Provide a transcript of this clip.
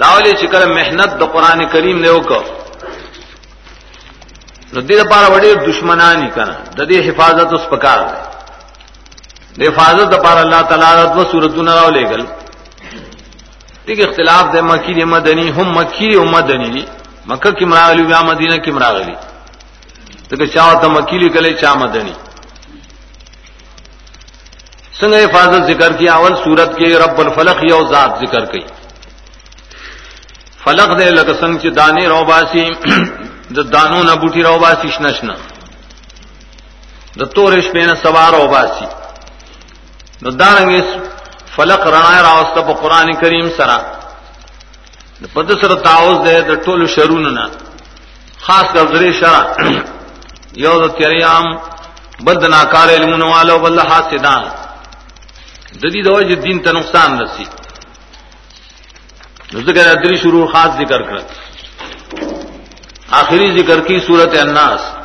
داولی چکر محنت د قران کریم نے وکړه نو دې لپاره وړي دشمنانی کنه. د دې حفاظت اوس پکار ده د حفاظت لپاره الله تعالی د سورتونو راولېګل دغه اختلاف د مکی د مدنی هم مکی او مدنی دي. مکه کې مراغلی یا مدینه کې مراغلی دغه چا ته مکی لیکلې چا مدنی څنګه حفاظت ذکر کی اول صورت کې رب الفلق یو ذات ذکر کړي. فلق دې لکه څنګه چې دانه رو باسي د دانو نه بوټي رو باسي شنشنه د تورې شپې نه سوار رو باسي نو دانګې فلق رڼا راوسته په قران کریم سره د پد سره تعوذ ده د ټولو شرونو نه خاص کر درې شرع یو د تیریام بل د ناکار علمونو والو بل حاسدان د دې د وجه دین ته نقصان رسی۔ ذکر ادری شروع خاص ذکر کر. آخری ذکر کی صورت الناس.